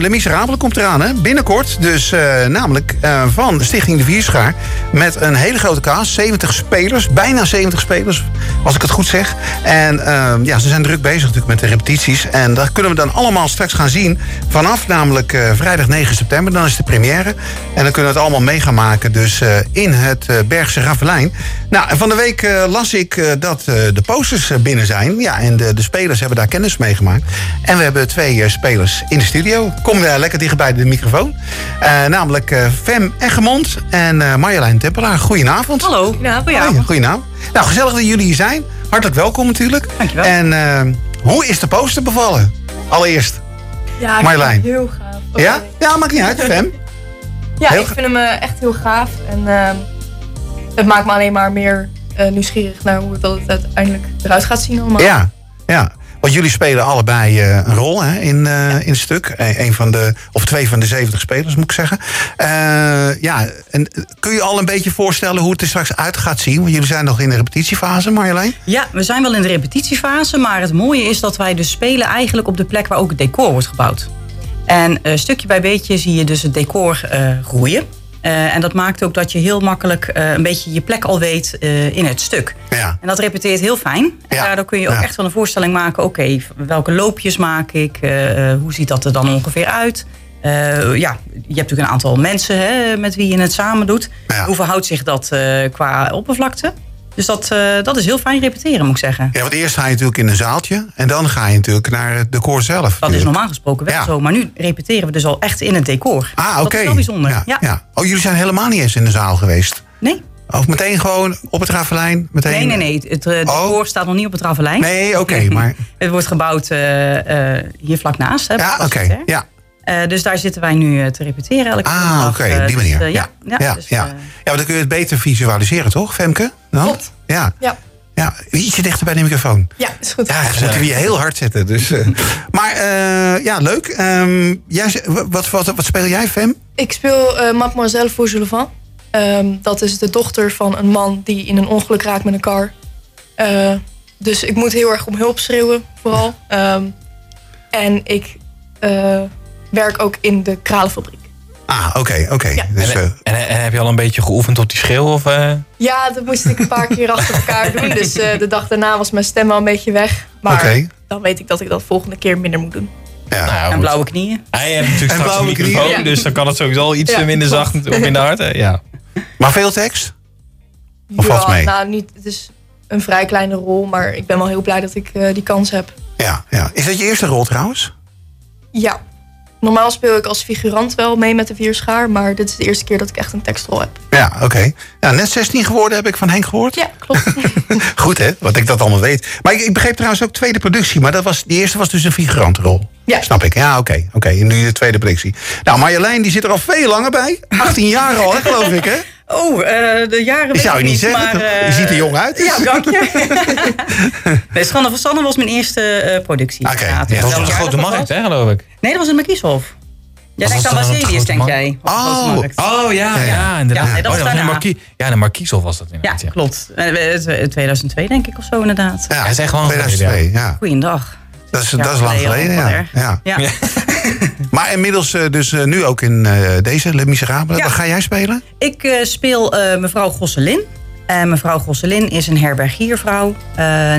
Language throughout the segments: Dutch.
Le Miserabele komt eraan, hè? binnenkort. Dus uh, namelijk uh, van Stichting de Vierschaar. Met een hele grote kaas. 70 spelers, bijna 70 spelers, als ik het goed zeg. En uh, ja, ze zijn druk bezig natuurlijk met de repetities. En dat kunnen we dan allemaal straks gaan zien. Vanaf namelijk vrijdag 9 september. Dan is de première. En dan kunnen we het allemaal mee gaan maken. Dus in het Bergse Ravelijn. Nou, en van de week las ik dat de posters binnen zijn. Ja, en de, de spelers hebben daar kennis mee gemaakt. En we hebben twee spelers in de studio. Kom uh, lekker dichtbij de microfoon. Uh, namelijk uh, Fem Eggemond en uh, Marjolein Tempelaar. Goedenavond. Hallo. Goedenavond. Hoi, goedenavond. Nou, gezellig dat jullie hier zijn. Hartelijk welkom natuurlijk. Dankjewel. En hoe is de poster bevallen? Allereerst. Ja, ik Marjolein. vind het heel gaaf. Okay. Ja? Ja, maakt niet uit. Fem. ja, heel ik vind hem echt heel gaaf. En ehm, het maakt me alleen maar meer nieuwsgierig naar hoe het uiteindelijk eruit gaat zien allemaal. Ja, ja. Want jullie spelen allebei uh, een rol hè, in, uh, in het stuk. Een van de, of twee van de 70 spelers, moet ik zeggen. Uh, ja, en kun je al een beetje voorstellen hoe het er straks uit gaat zien? Want jullie zijn nog in de repetitiefase, Marjolein? Ja, we zijn wel in de repetitiefase. Maar het mooie is dat wij dus spelen eigenlijk op de plek waar ook het decor wordt gebouwd. En stukje bij beetje zie je dus het decor groeien. Uh, en dat maakt ook dat je heel makkelijk uh, een beetje je plek al weet uh, in het stuk. Ja. En dat repeteert heel fijn. En Ja. daardoor kun je ook Ja. echt wel een voorstelling maken. Oké, welke loopjes maak ik? hoe ziet dat er dan ongeveer uit? ja, je hebt natuurlijk een aantal mensen hè, met wie je het samen doet. Hoe verhoudt zich dat qua oppervlakte? Dus dat, dat is heel fijn repeteren, moet ik zeggen. Ja, want eerst ga je natuurlijk in een zaaltje. En dan ga je natuurlijk naar het decor zelf. Dat is normaal gesproken wel Ja. zo. Maar nu repeteren we dus al echt in het decor. Ah, oké. Dat is wel bijzonder. Ja, Ja. ja. Oh, jullie zijn helemaal niet eens in de zaal geweest? Nee? Of meteen gewoon op het ravelijn? Meteen... Nee, nee, nee. Het eh, decor Oh. staat nog niet op het ravelijn. Nee, oké, maar... Het wordt gebouwd eh, eh, hier vlak naast. Hè, Ja, oké. Ja. Eh, dus daar zitten wij nu eh, te repeteren elke Ah, dag. oké, Eh, op die dus, manier. ja, ja, ja, dus, ja. ja, maar dan kun je het beter visualiseren, toch, Femke? Dan? Klopt. Ja. Ja. ja. Ietsje dichter bij de microfoon. Ja, is goed. Ja, dan moeten we je heel hard zetten. Dus, eh. maar eh, ja, leuk. Ehm, jij, wat, wat, wat speel jij, Fem? Ik speel eh, Mademoiselle Fauchelevent. Ehm dat is de dochter van een man die in een ongeluk raakt met een kar. Eh, dus ik moet heel erg om hulp schreeuwen, vooral. Ehm, en ik eh, werk ook in de kralenfabriek. Ah, oké, oké. Ja. Dus, en, eh, en, en heb je al een beetje geoefend op die schreeuw? Of, eh? Ja, dat moest ik een paar keer achter elkaar doen. Dus eh, de dag daarna was mijn stem al een beetje weg. Maar Oké. dan weet ik dat ik dat volgende keer minder moet doen. ja. Nou, en blauwe knieën. Hij heeft natuurlijk En straks een knieën. microfoon, Ja. dus dan kan het sowieso al iets Ja, minder zacht of minder hard. hè? Ja. Maar veel tekst? Of valt mee? Nou, niet, het is een vrij kleine rol, maar ik ben wel heel blij dat ik eh, die kans heb. Ja, ja. Is dat je eerste rol trouwens? Ja. Normaal speel ik als figurant wel mee met de vierschaar, maar dit is de eerste keer dat ik echt een tekstrol heb. Ja, oké. Nou, net 16 geworden heb ik van Henk gehoord. Ja, klopt. Goed hè, wat ik dat allemaal weet. Maar ik, ik begreep trouwens ook tweede productie. Maar dat was, die eerste was dus een figurantenrol. Ja. Snap ik. Ja, oké. oké. En nu de tweede productie. Nou, Marjolein die zit er al veel langer bij. 18 jaar al, hè, geloof ik, hè? Oh, eh, de jaren weet zou je niet zeggen. maar, eh, je ziet er jong uit. Ja, dank je. nee, Schande van Sanne was mijn eerste eh, productie. Oké, inderdaad. ja. Dat was een grote markt, hè, geloof ik. Nee, dat was in Markieshof. Jij denkt aan Basilius, denk jij? Oh? Oh ja, ja, ja. inderdaad. Ja, nee, dat oh, was. Marquis, ja, de Markieshof was dat Ja, inderdaad. Ja, klopt. Eh, eh, 2002 denk ik of zo inderdaad. Ja, Hij is echt lang 2002, ja. Goeiedag. Dat is, Ja, dat is lang geleden ja. ja. Maar inmiddels eh, dus eh, nu ook in eh, deze, Le Miserabele. Ja. Ga jij spelen? Ik speel mevrouw Gosselin. En mevrouw Gosselin is een herbergiervrouw.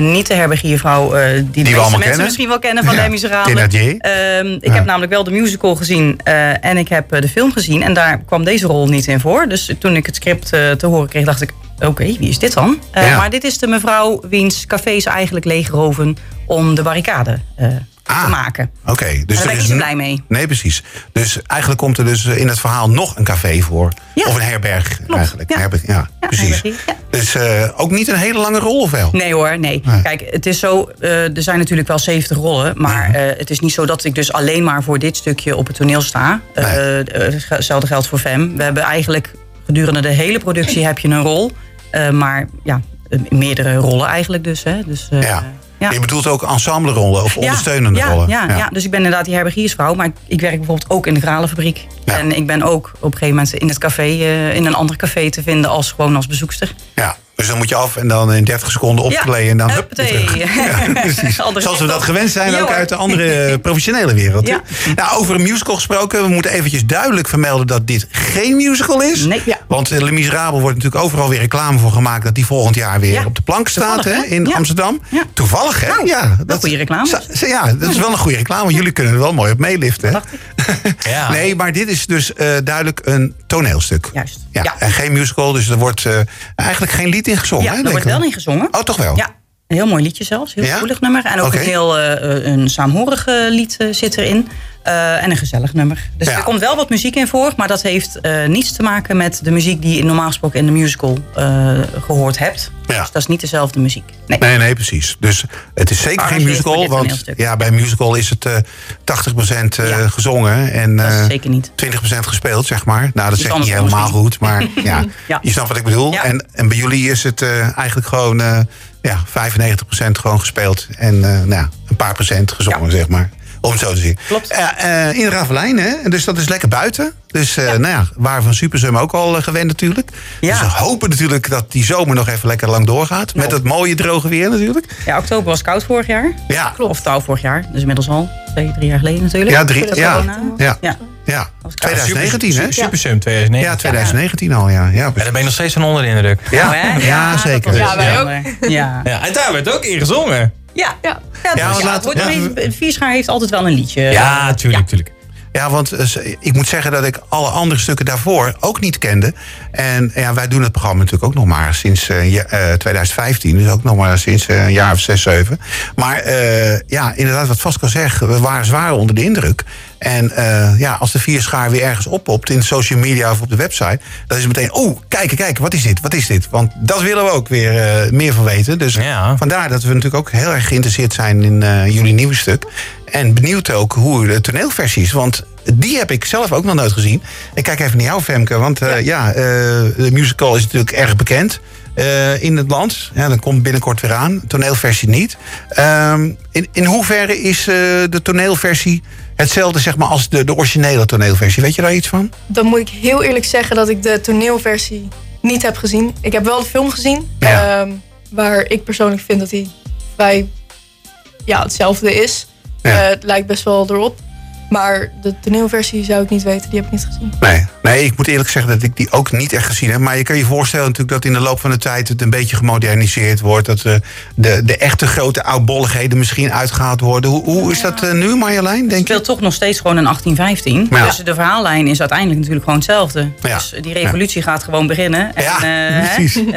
Niet de herbergiervrouw eh, die de meeste allemaal mensen kennen. misschien wel kennen van Ja, Les Miserables. Ehm, ik Ja. heb namelijk wel de musical gezien en ik heb de film gezien. En daar kwam deze rol niet in voor. Dus toen ik het script te horen kreeg, dacht ik... Oké, wie is dit dan? Ja. Maar dit is de mevrouw wiens cafés eigenlijk leegroven om de barricade Ah. te maken. Oké. dus Daar ben ik niet zo blij mee. Nee, precies. Dus eigenlijk komt er dus in het verhaal nog een café voor. Ja. Of een herberg eigenlijk. ja. Herberg, ja, Ja, precies. Dus eh, ook niet een hele lange rol of wel? Nee hoor, nee. Kijk, het is zo, eh, er zijn natuurlijk wel 70 rollen. Maar Mhm. eh, het is niet zo dat ik dus alleen maar voor dit stukje op het toneel sta. Eh, Nee. eh, hetzelfde geldt voor Fem. We hebben eigenlijk gedurende de hele productie heb je een rol. Eh, maar ja, eh, meerdere rollen eigenlijk dus. Hè. dus eh, Ja. Ja. Je bedoelt ook ensemblerollen of ondersteunende ja, rollen? Ja, ja. dus ik ben inderdaad die herbergiersvrouw. Maar ik, ik werk bijvoorbeeld ook in de gralenfabriek. En ik ben ook op een gegeven moment in het café, eh, in een ander café te vinden als gewoon als bezoekster. Ja. Dus dan moet je af en dan in 30 seconden opkleden en dan hup, weer huppatee. terug. Ja, precies. Zoals we dat gewend zijn, Ja, ook uit de andere professionele wereld. Ja. Nou, over een musical gesproken, we moeten eventjes duidelijk vermelden dat dit geen musical is. Nee. Want eh, Le Miserable wordt natuurlijk overal weer reclame voor gemaakt dat die volgend jaar weer op de plank staat hè, in Ja. Toevallig, hè? Nou, ja, wel goede reclame. Ja, dat is wel een goede reclame. want Jullie kunnen er wel mooi op meeliften. hè? Nee, maar dit is dus eh, duidelijk een toneelstuk. Juist. Ja. En geen musical, dus er wordt eh, eigenlijk geen lied in gezongen. Ja, hè, er wordt wel in gezongen. Oh, toch wel? Ja, een heel mooi liedje zelfs. Heel Ja? gevoelig nummer. En ook een heel eh, een saamhorig eh, lied eh, zit erin. Eh, en een gezellig nummer. Dus Ja. er komt wel wat muziek in voor. Maar dat heeft eh, niets te maken met de muziek die je normaal gesproken in de musical eh, gehoord hebt. Ja. Dus dat is niet dezelfde muziek. Nee. Nee, nee, precies. Dus het is zeker geen musical. Want ja, bij een musical is het eh 80% eh, Ja. gezongen en eh, zeker niet. 20% gespeeld, zeg maar. Nou, dat zeg ik niet helemaal goed, maar ja, je snapt wat ik bedoel. En, en bij jullie is het eh, eigenlijk gewoon eh, ja, 95% gewoon gespeeld en eh, nou, ja, een paar procent gezongen, Ja. zeg maar. Om het zo te zien. Klopt. Eh, eh, in Ravelijn, hè? Dus dat is lekker buiten. Dus eh, nou ja, waren van Supersum ook al gewend natuurlijk. Ja. Dus we hopen natuurlijk dat die zomer nog even lekker lang doorgaat. Met het mooie droge weer natuurlijk. Ja, oktober was koud vorig jaar. Ja, Of touw vorig jaar. Dus inmiddels al twee, drie jaar geleden natuurlijk. Ja, drie, ja, corona. ja, Ja. Ja. was koud. 2019, hè? Supersum 2009. Ja, 2019 al, ja. Ja, daar ben je nog steeds van onder de indruk. ja. Hè? ja zeker. Ja, wij ook. Ja. Ja, en daar werd ook in gezongen. Ja. Ja. Ja, dus want ja, Vierschaar heeft altijd wel een liedje. Ja, tuurlijk, tuurlijk. Ja, want eh, ik moet zeggen dat ik alle andere stukken daarvoor ook niet kende. En ja, wij doen het programma natuurlijk ook nog maar sinds eh, ja, eh, 2015. Dus ook nog maar sinds eh, een jaar of zes, zeven. Maar eh, ja, inderdaad, wat Vast kan zeggen, we waren zwaar onder de indruk. En eh, ja, als de vierschaar weer ergens oppopt in social media of op de website, dan is het meteen, oh, kijken, kijken, wat is dit, wat is dit? Want dat willen we ook weer eh, meer van weten. Dus Ja. vandaar dat we natuurlijk ook heel erg geïnteresseerd zijn in eh, jullie nieuwe stuk. En benieuwd ook hoe de toneelversie is. Want die heb ik zelf ook nog nooit gezien. Ik kijk even naar jou, Femke. Want ja, de musical is natuurlijk erg bekend in het land. Ja, dat komt binnenkort weer aan. Toneelversie niet. Ehm, in, in hoeverre is de toneelversie hetzelfde zeg maar, als de, de originele toneelversie? Weet je daar iets van? Dan moet ik heel eerlijk zeggen dat ik de toneelversie niet heb gezien. Ik heb wel de film gezien. Ja. ehm, waar ik persoonlijk vind dat hij vrij ja, hetzelfde is. Ja. Eh, het lijkt best wel erop. Maar de toneelversie zou ik niet weten. Die heb ik niet gezien. Nee. nee, ik moet eerlijk zeggen dat ik die ook niet echt gezien heb. Maar je kan je voorstellen natuurlijk dat in de loop van de tijd het een beetje gemoderniseerd wordt. Dat eh, de, de echte grote oudbolligheden misschien uitgehaald worden. Hoe, hoe is dat eh, nu, Marjolein, Het denk je? speelt toch nog steeds gewoon een 1815. Ja. Dus de verhaallijn is uiteindelijk natuurlijk gewoon hetzelfde. Ja. Dus die revolutie gaat gewoon beginnen. En, Ja, eh, hè, precies. eh,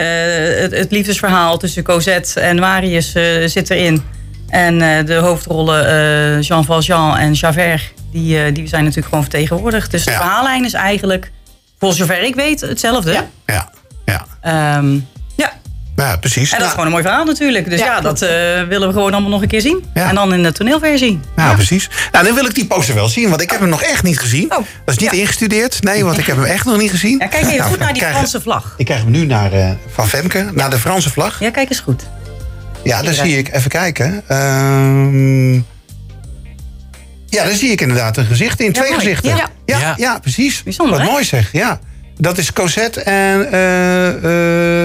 het, het liefdesverhaal tussen Cosette en Marius eh, zit erin. En eh, de hoofdrollen eh, Jean Valjean en Javert, die, eh, die zijn natuurlijk gewoon vertegenwoordigd. Dus de Ja. verhaallijn is eigenlijk, voor zover ik weet, hetzelfde. Ja. Ja, ja. Ehm, ja. ja precies. En dat is gewoon een mooi verhaal natuurlijk. Dus ja, Ja, dat eh, willen we gewoon allemaal nog een keer zien. Ja. En dan in de toneelversie. nou, precies. Nou, dan wil ik die poster wel zien, want ik heb hem nog echt niet gezien. Oh, Dat is niet ja. ingestudeerd. Nee, want ik heb hem echt nog niet gezien. Ja, kijk even Nou, goed naar die krijg- Franse vlag. Ik krijg hem nu naar, eh, van Femke, naar de Franse vlag. Ja, kijk eens goed. Ja, daar zie ik, even kijken. Ehm, ja, daar zie ik inderdaad een gezicht in. Twee mooi. gezichten. Ja. Ja, ja, Ja. precies. Bijzonder, Wat hè? mooi zeg, ja. Dat is Cosette en eh,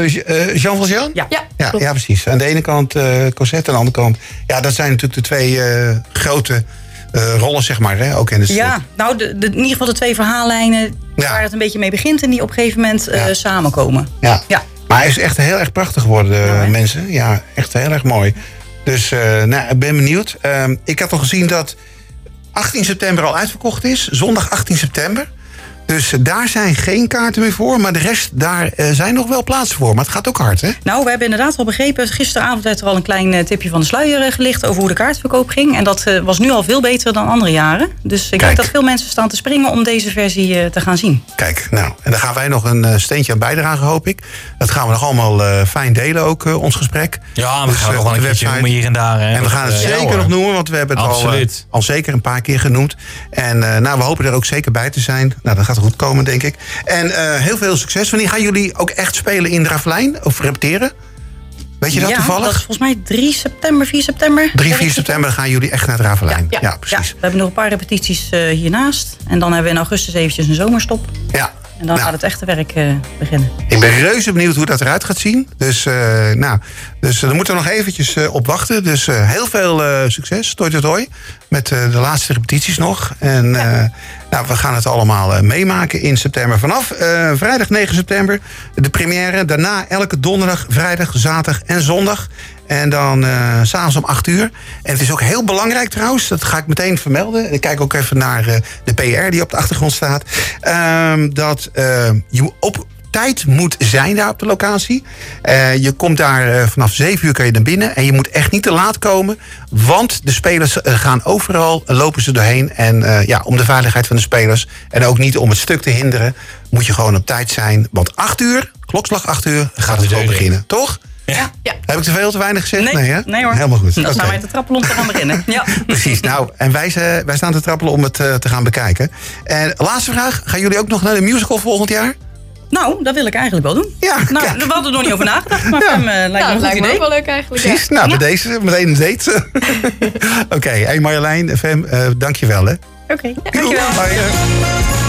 eh, eh, Jean Valjean? Ja. Ja, Ja, precies. Aan de ene kant eh, Cosette, aan de andere kant... Ja, dat zijn natuurlijk de twee eh, grote eh, rollen, zeg maar, hè, ook in de stuk. Ja, nou, de, de, in ieder geval de twee verhaallijnen Ja. waar het een beetje mee begint en die op een gegeven moment eh, Ja. samenkomen. Ja. Ja. Maar hij is echt heel erg prachtig geworden, Nou, mensen. Ja, echt heel erg mooi. Dus eh, nou, ik ben benieuwd. Ehm, ik had al gezien dat 18 september al uitverkocht is. Zondag 18 september. Dus daar zijn geen kaarten meer voor. Maar de rest, daar eh, zijn nog wel plaatsen voor. Maar het gaat ook hard, hè? Nou, we hebben inderdaad al begrepen, gisteravond werd er al een klein eh, tipje van de sluier eh, gelicht over hoe de kaartverkoop ging. En dat eh, was nu al veel beter dan andere jaren. Dus ik Kijk. denk dat veel mensen staan te springen om deze versie eh, te gaan zien. Kijk, nou, en daar gaan wij nog een steentje aan bijdragen, hoop ik. Dat gaan we nog allemaal eh, fijn delen, ook ons gesprek. Ja, we Dus, gaan nog wel een keertje noemen hier en daar. Hè. En we gaan het ja, zeker nog noemen, want we hebben het al, Absoluut. al zeker een paar keer genoemd. En eh, nou, we hopen er ook zeker bij te zijn. Nou, dat gaat goed komen, denk ik. En eh, heel veel succes. Wanneer gaan jullie ook echt spelen in Dravelijn? Of repeteren? Weet je dat ja, toevallig? dat is volgens mij 3 september, 4 september. 3, 4 september gaan jullie echt naar. Ja, Ja, Ja, precies. we hebben nog een paar repetities eh, hiernaast. En dan hebben we in augustus eventjes een zomerstop. Ja. En dan Nou. gaat het echte werk eh, beginnen. Ik ben reuze benieuwd hoe dat eruit gaat zien. Dus, eh, nou, dus eh, daar moeten we nog eventjes op wachten. Dus heel veel succes, toi toi toi. Met de laatste repetities nog. En nou, we gaan het allemaal meemaken in september. Vanaf vrijdag 9 september de première. Daarna elke donderdag, vrijdag, zaterdag en zondag. En dan s s'avonds om 8 uur. En het is ook heel belangrijk trouwens, dat ga ik meteen vermelden. Ik kijk ook even naar eh, de PR die op de achtergrond staat. Ehm, dat eh, je op tijd moet zijn daar op de locatie. Je komt daar vanaf 7 uur kan je naar binnen. En je moet echt niet te laat komen. Want de spelers gaan overal, lopen ze doorheen. En ja, om de veiligheid van de spelers. En ook niet om het stuk te hinderen. Moet je gewoon op tijd zijn. Want 8 uur, klokslag 8 uur, gaat het gewoon beginnen. Toch? Ja. ja. Heb ik te veel te weinig gezegd? Nee, hè? nee hoor. Helemaal goed. Dan Oké. staan wij te trappelen om te gaan beginnen. Ja. Precies. Nou, en wij, ze- wij staan te trappelen om het eh, te gaan bekijken. En laatste vraag. Gaan jullie ook nog naar de musical volgend jaar? Nou, dat wil ik eigenlijk wel doen. Ja, Nou, kijk. we hadden er nog niet over nagedacht, maar Ja. Fem, eh, lijkt me dat goed lijkt me idee. ook wel leuk eigenlijk. Precies. Ja. Nou, bij deze meteen een date. Oké, hey Marjolein, Fem, eh dankjewel hè. Oké, dankjewel. Hoi.